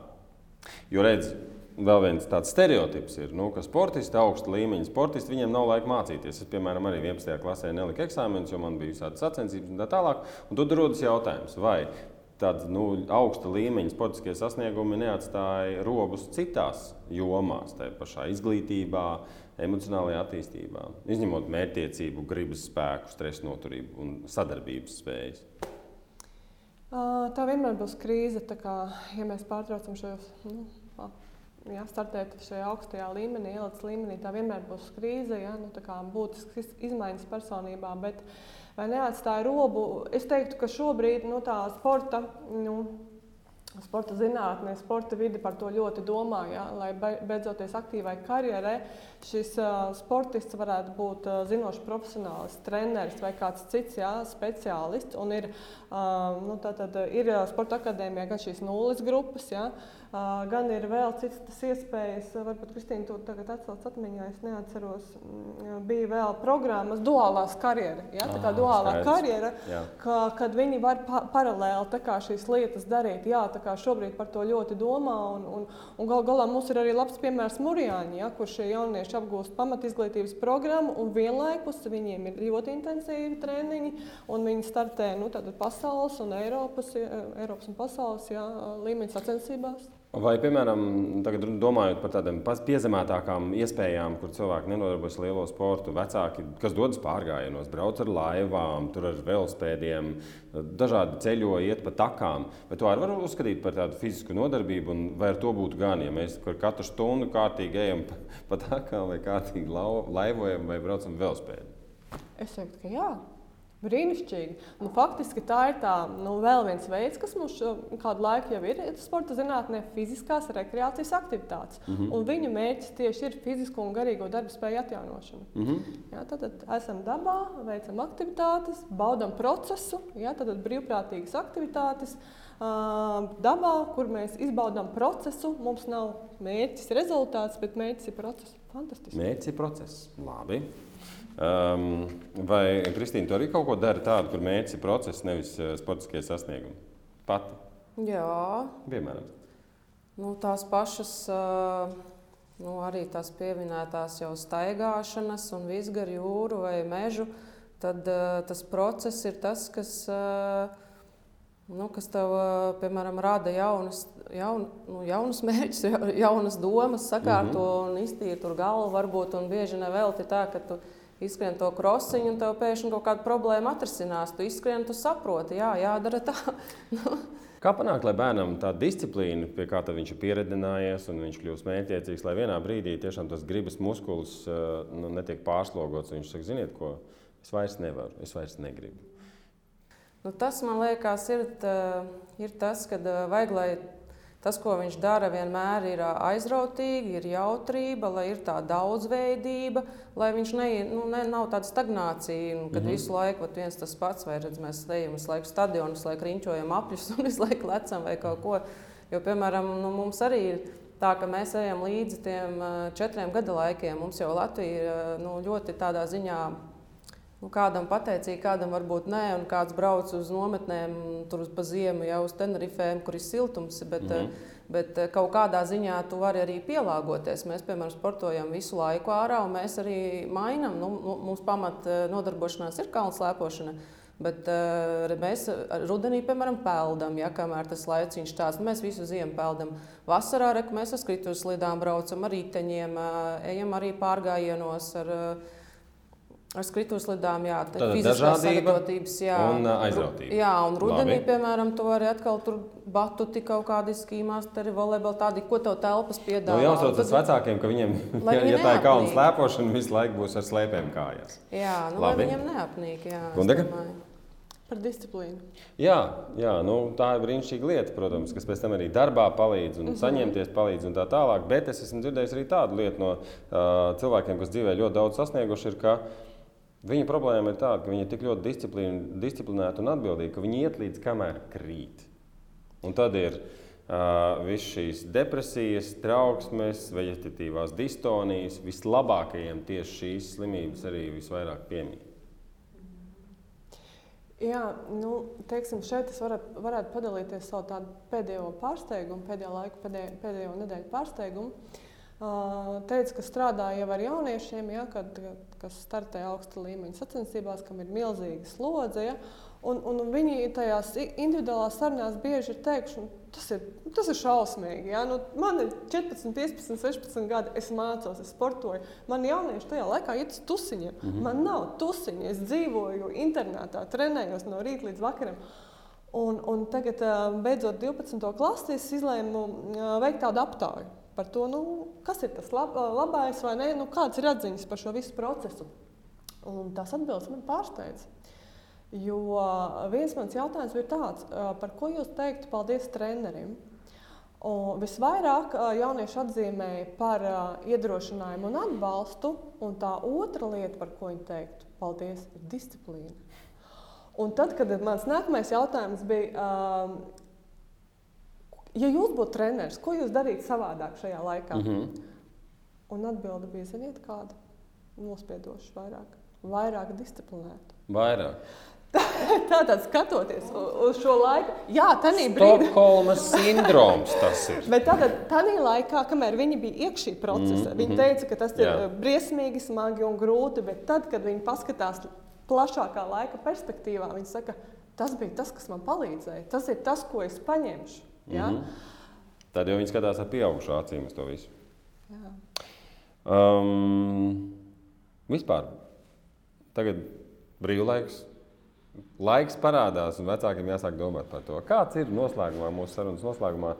Jo redz, vēl viens tāds stereotips ir, nu, ka sportisti, augsta līmeņa sportisti, viņiem nav laika mācīties. Es, piemēram, arī 11. klasē neliku eksāmenus, jo man bija visādas sacensības un tā tālāk. Un tad rodas jautājums, vai tādi nu, augsta līmeņa sportiskie sasniegumi neatstāja robus citās jomās, tā pašā izglītībā, emocionālajā attīstībā, izņemot mērķtiecību, gribas spēku, stresa noturību un sadarbības spējas. Tā vienmēr būs krīze. Kā, ja mēs pārtraucam šos nu, ja, startēt šajā augstajā līmenī, ielicis līmenī, tā vienmēr būs krīze, ja, nu, būtisks izmaiņas personībā. Bet vai neatstāja robu? Es teiktu, ka šobrīd nu, tā sporta. Nu, Sporta zinātnē, sporta vidi par to ļoti domā. Ja, lai beidzoties aktīvai karjerai, šis uh, sportists varētu būt uh, zinošs profesionāls, treneris vai kāds cits ja, speciālists. Un ir, uh, nu, tātad, ir sporta akadēmijā gan šīs nulles grupas, ja, uh, gan ir vēl citas iespējas. Varbūt Kristīna to tagad atcauc atmiņā, es neatceros. Bija vēl programmas duālās karjeras. Ja? Tā kā duālā skaidrs. karjera, ka, kad viņi var pa paralēli šīs lietas darīt. Jā, tā kā šobrīd par to ļoti domā. Un, un, un gal galā mums ir arī labs piemērs Mūrjāņi, ja? kur šie jaunieši apgūst pamatizglītības programmu un vienlaikus viņiem ir ļoti intensīvi treniņi un viņi startē nu, pasaules un Eiropas, Eiropas un pasaules jā, līmeņa sacensībās. Vai, piemēram, domājot par tādām piezemētākām iespējām, kur cilvēki nenodarbojas ar lielo sportu, vecāki, kas dodas pārgājienos, brauc ar laivām, tur ar velospēdiem, dažādi ceļo, iet pa takām. Vai to arī var uzskatīt par tādu fizisku nodarbību, un vai ar to būtu gan, ja mēs katru stundu kārtīgi ejam pa, pa takām, vai kārtīgi laivojam, vai braucam velospēdi? Es teiktu, ka jā. Brīnišķīgi. Nu, faktiski tā ir tā, nu, vēl viens veids, kas mums kādu laiku jau ir sporta zinātnē, fiziskās rekreācijas aktivitātes. Mm -hmm. Un viņu mērķis tieši ir fizisko un garīgo darbu spēju atjaunošana. Mm -hmm. jā, tad, tad esam dabā, veicam aktivitātes, baudām procesu, jā, tad brīvprātīgas aktivitātes. Uh, dabā, kur mēs izbaudām procesu, mums nav mērķis, rezultāts, bet mērķis ir process. Fantastiski. Mērķis ir process. Labi. Um, vai Kristīna, tu arī kaut ko dari tādu, kur mērķis ir process, nevis uh, sportiskie sasniegumi? Pati. Jā. Piemēram. Nu, tās pašas, uh, nu, arī tās pieminētās jau staigāšanas un visgar jūru vai mežu, tad uh, tas process ir tas, kas, nu, kas tev, piemēram, rada jaunas, jaun, nu, jaunas mērķus, jaunas domas, sakārto mm -hmm. un iztīra tur galvu varbūt, un bieži nevelti tā, ka tu izskrien to krosiņu, un tev pēkšņi kaut kāda problēma atrisinās. Tu izskrien, tu saproti, jā, jādara tā. Kā panākt, lai bērnam tā disciplīna, pie kā viņš ir pieredzinājies, un viņš kļūst mērķiecīgs, lai vienā brīdī tiešām tas gribas muskulis uh, nu, netiek pārslogots. Viņš saka, ziniet, ko es vairs nevaru, es vairs negribu. Nu, tas man liekas, ir, tā, ir tas, ka uh, vajag, lai Tas, ko viņš dara, vienmēr ir aizrautīgi, ir jautrība, lai ir tā daudzveidība, lai viņš ne, nu, ne, nav tāda stagnācija, nu, kad mm -hmm. visu laiku viens tas pats, vai redz, mēs stejam visu laiku stadionus, visu laiku riņķojam apļus un visu laiku lecam vai kaut ko. Jo, piemēram, nu, mums arī ir tā, ka mēs ejam līdzi tiem četriem gada laikiem. Mums jau Latvija ir nu, ļoti tādā ziņā Nu, kādam pateicīgi, kādam varbūt nē, un kāds brauc uz nometnēm, tur pa ziemu jau uz Tenerifēm, kur ir siltums. Bet, mm -hmm. bet eh, kaut kādā ziņā tu vari arī pielāgoties. Mēs, piemēram, sportojam visu laiku ārā, un mēs arī mainām. Nu, nu mums pamat eh, nodarbošanās ir kalnu slēpošana. Bet uh, mēs rudenī, piemēram, peldam, ja kamēr tas laiciņš tāds, mēs visu ziemu peldam. Vasarā reku, mēs ar skrituves slidām braucam ar riteņiem, uh, ejam arī pārgājienos ar uh, Ar skrituslidām, jā, tā ir dažādība jā, un aizrautība. Jā, un rudenī, Labi. piemēram, tu vari atkal tur batuti kaut kādi skīmāsteri, volejboli, tādi, ko tev telpas piedāvā. Nu, jāuztrauc tas vecākiem, ka viņiem, ja, ja tā ir kalna slēpošana, visu laiku būs ar slēpēm kājās. Jā, nu, Labi. lai viņiem neapnīk, jā. Par disciplīnu. Jā, jā nu, tā ir brīnišķīga lieta, protams, kas pēc tam arī darbā palīdz un mm -hmm. saņemties palīdz un tā tālāk. Bet es esmu dzirdējis arī tādu lietu no uh, cilvēkiem, kas dzīvē ļoti daudz sasnieguši, ir, ka uh, Viņa problēma ir tāda, ka viņa ir tik ļoti disciplinēta un atbildīga, ka viņa iet līdz kamēr krīt. Un tad ir uh, visas šīs depresijas, trauksmes, veģetatīvās distonijas. Vislabākajiem tieši šīs slimības arī visvairāk piemīt. Jā, nu, teiksim, šeit es varētu, varētu padalīties savu pēdējo pārsteigumu, pēdējo laiku, pēdējo, pēdējo nedēļu pārsteigumu. Uh, teica, ka strādā jau ar jauniešiem, ja, kad, kas startē augsta līmeņa sacensībās, kam ir milzīga slodze. Ja, un, un viņi tajās individuālās sarunās bieži ir teikuši, tas ir, tas ir šausmīgi. Ja. Nu, man ir 14, 15, 16 gadi, es mācos, es sportoju. Man jaunieši tajā laikā iet uz tusiņiem. Mm -hmm. Man nav tusiņa, es dzīvoju internetā, trenējos no rīta līdz vakaram. Un, un tagad, beidzot 12. klasē, es izlēmu veikt tādu aptauju par to, nu, kas ir tas lab, labais vai nē, nu, kādas ir atziņas par šo visu procesu. Un tās atbildes man pārsteidz. Jo viens mans jautājums bija tāds, par ko jūs teiktu paldies trenerim? Un visvairāk jaunieši atzīmēja par iedrošinājumu un atbalstu, un tā otra lieta, par ko viņi teiktu, paldies, ir disciplīna. Un tad, kad mans nākamais jautājums bija, ja jūs būtu treneris, ko jūs darītu savādāk šajā laikā? Mm -hmm. Un atbilde bija, ziniet, kāda nospiedoša vairāk, vairāk disciplinēta. Vairāk. Tātad skatoties uz šo laiku, jā, tā ir brīdī. Stokholmas sindroms tas ir. Bet tādā, tādā laikā, kamēr viņi bija iekšī procesā, mm -hmm. viņi teica, ka tas ir jā. briesmīgi, smagi un grūti, bet tad, kad viņi paskatās plašākā laika perspektīvā, viņi saka, tas bija tas, kas man palīdzēja, tas ir tas, ko es paņemšu. Ja? Mm -hmm. Tad jau viņi skatās ar pieaugušu acīm uz to visu. Jā. Um, vispār, tagad brīvlaiks. Laiks parādās, un vecākiem jāsāk domāt par to, kāds ir noslēgumā, mūsu sarunas noslēgumā,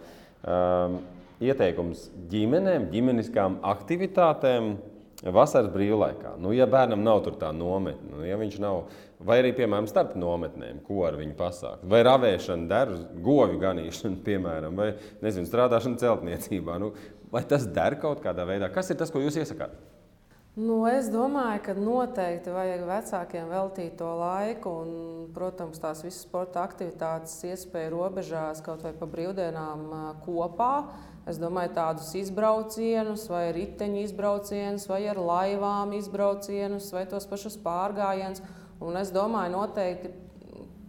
um, ieteikums ģimenēm, ģimeniskām aktivitātēm vasaras brīvlaikā. Nu, ja bērnam nav tā nometne, nu, ja viņš nav vai arī, piemēram, starp nometnēm, ko ar viņu pasākt. Vai ravēšana, darbs, govju ganīšana, piemēram, vai nezinu, strādāšana celtniecībā. Nu, vai tas der kaut kādā veidā? Kas ir tas, ko jūs iesakāt? Nu, es domāju, ka noteikti vajag vecākiem veltīt to laiku, un, protams, tās visas sporta aktivitātes, iespēja robežās, kaut vai pa brīvdienām kopā. Es domāju, tādus izbraucienus, vai riteņu izbraucienus, vai ar laivām izbraucienus, vai tos pašus pārgājienus. Un es domāju, noteikti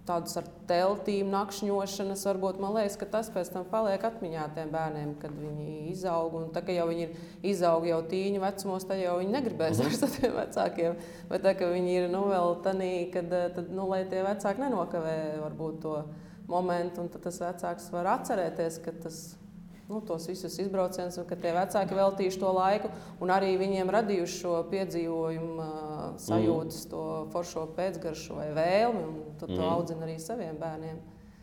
tādus ar teltīm, nakšņošanas, varbūt man liekas, ka tas pēc tam paliek atmiņā tiem bērniem, kad viņi izaug. Un tā kā jau viņi ir izauguši jau tīņu vecumos, tad jau viņi negribēs mhm. ar saviem vecākiem. Bet tā kā viņi ir nu, vēl tādā, kad tad, nu, lai tie vecāki nenokavē varbūt to momentu, un tas vecāks var atcerēties, ka tas nu, tos visus izbraucienus, un ka tie vecāki veltījuši to laiku un arī viņiem radījuši šo piedzīvojumu sajūtas, to foršo pēcgaršu vai vēlmi, un tad to Mhm. audzina arī saviem bērniem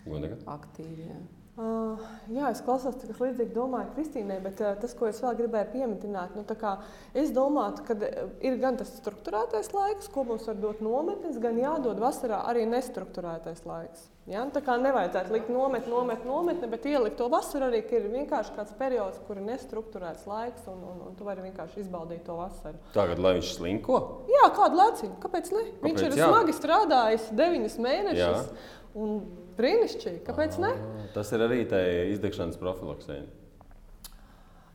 Gundaga? aktīvi. Jā. Uh, jā, es klausos, es līdzīgi domāju Kristīnai, bet uh, tas, ko es vēl gribēju pieminēt, nu, tā kā es domāju, ka ir gan tas struktūrētais laiks, ko mums var dot nometnes, gan jādod vasarā arī nestruktūrētais laiks. Ja? Nu, Tā kā nevajadzētu likt nometni, nometni, nometni, bet ielikt to vasaru arī, ka ir vienkārši kāds periods, kur ir nestruktūrēts laiks, un, un, un tu vari vienkārši izbaudīt to vasaru. Tagad, lai viņš slinko, Jā, kādu leciņu, kāpēc ne? Viņš Kāpēc ir jā? smagi strādājis deviņus mēnešus, Jā. un brīnišķīgi, kāpēc ne? Ah, tas ir arī tai izdegšanas profilaksē.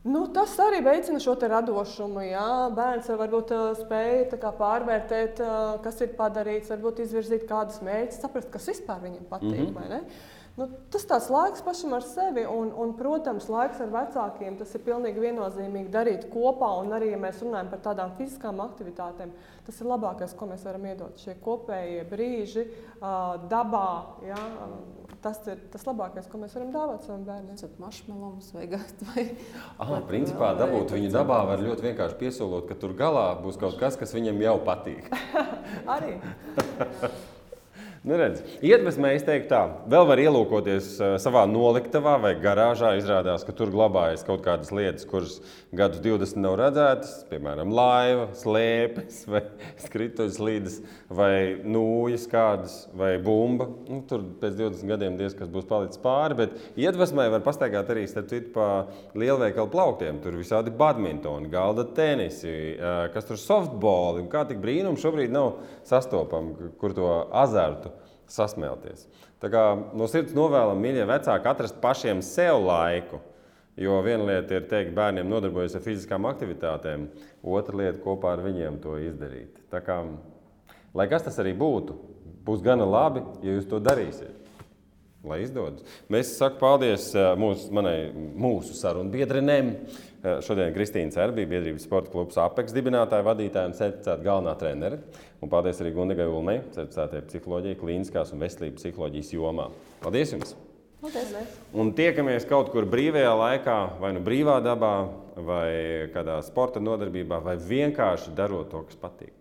Nu, tas arī veicina šo te radošumu. Jā. Bērns var varbūt spēja kā pārvērtēt, kas ir padarīts, varbūt izvirzīt kādus mērķus, saprast, kas vispār viņam patīk. Mm -hmm. nu, tas tāds laiks pašam ar sevi, un, un, protams, laiks ar vecākiem. Tas ir pilnīgi viennozīmīgi darīt kopā, un arī, ja mēs runājam par tādām fiziskām aktivitātēm, tas ir labākais, ko mēs varam iedot. Šie kopējie brīži dabā. Jā, Tas ir tas labākais, ko mēs varam dāvāt bērniem. Cep maršmelomus vai gāt vai... Aha, vai principā dabūt viņu dabā var ļoti vienkārši piesolot, ka tur galā būs kaut kas, kas viņam jau patīk. Arī Nu, redz, Iedvesmē es teiktu, tā, vēl var ielūkoties uh, savā noliktavā vai garāžā. Izrādās, ka tur glabājas kaut kādas lietas, kuras gadus 20 nav redzētas, piemēram, laiva, slēpes, vai skrituļslīdes, vai nūjas kādas, vai bumba. Nu, tur pēc 20 gadiem diez kas būs palicis pāri, bet iedvesmē var pastaigāt arī starp citu pa lielveikalu plauktiem. Tur visādi badmintoni, galda tenisi, uh, kas tur softboli un kā tik brīnumi šobrīd nav sastopami, kur to azartu sasmelties. Tā kā no sirds novēlam, mīļie vecāki, atrast pašiem sev laiku. Jo viena lieta ir teikt, bērniem nodarbojas ar fiziskām aktivitātēm, otra lieta kopā ar viņiem to izdarīt. Tā kā, lai kas tas arī būtu, būs gana labi, ja jūs to darīsiet. Lai izdodas. Mēs sakām paldies eh, mūsu, manai, mūsu sarunu biedrenēm. Eh, Šodien Kristīna Cerbija, biedrības sporta klubs Apex dibinātāja, vadītāja un certificēta galvenā trenere. Un paldies arī Gundegai Ulmei, certificētajai psiholoģijai, klīniskās un veselības psiholoģijas jomā. Paldies jums! Paldies! Un tiekamies kaut kur brīvajā laikā, vai nu brīvā dabā, vai kādā sporta nodarbībā, vai vienkārši darot to, kas patīk.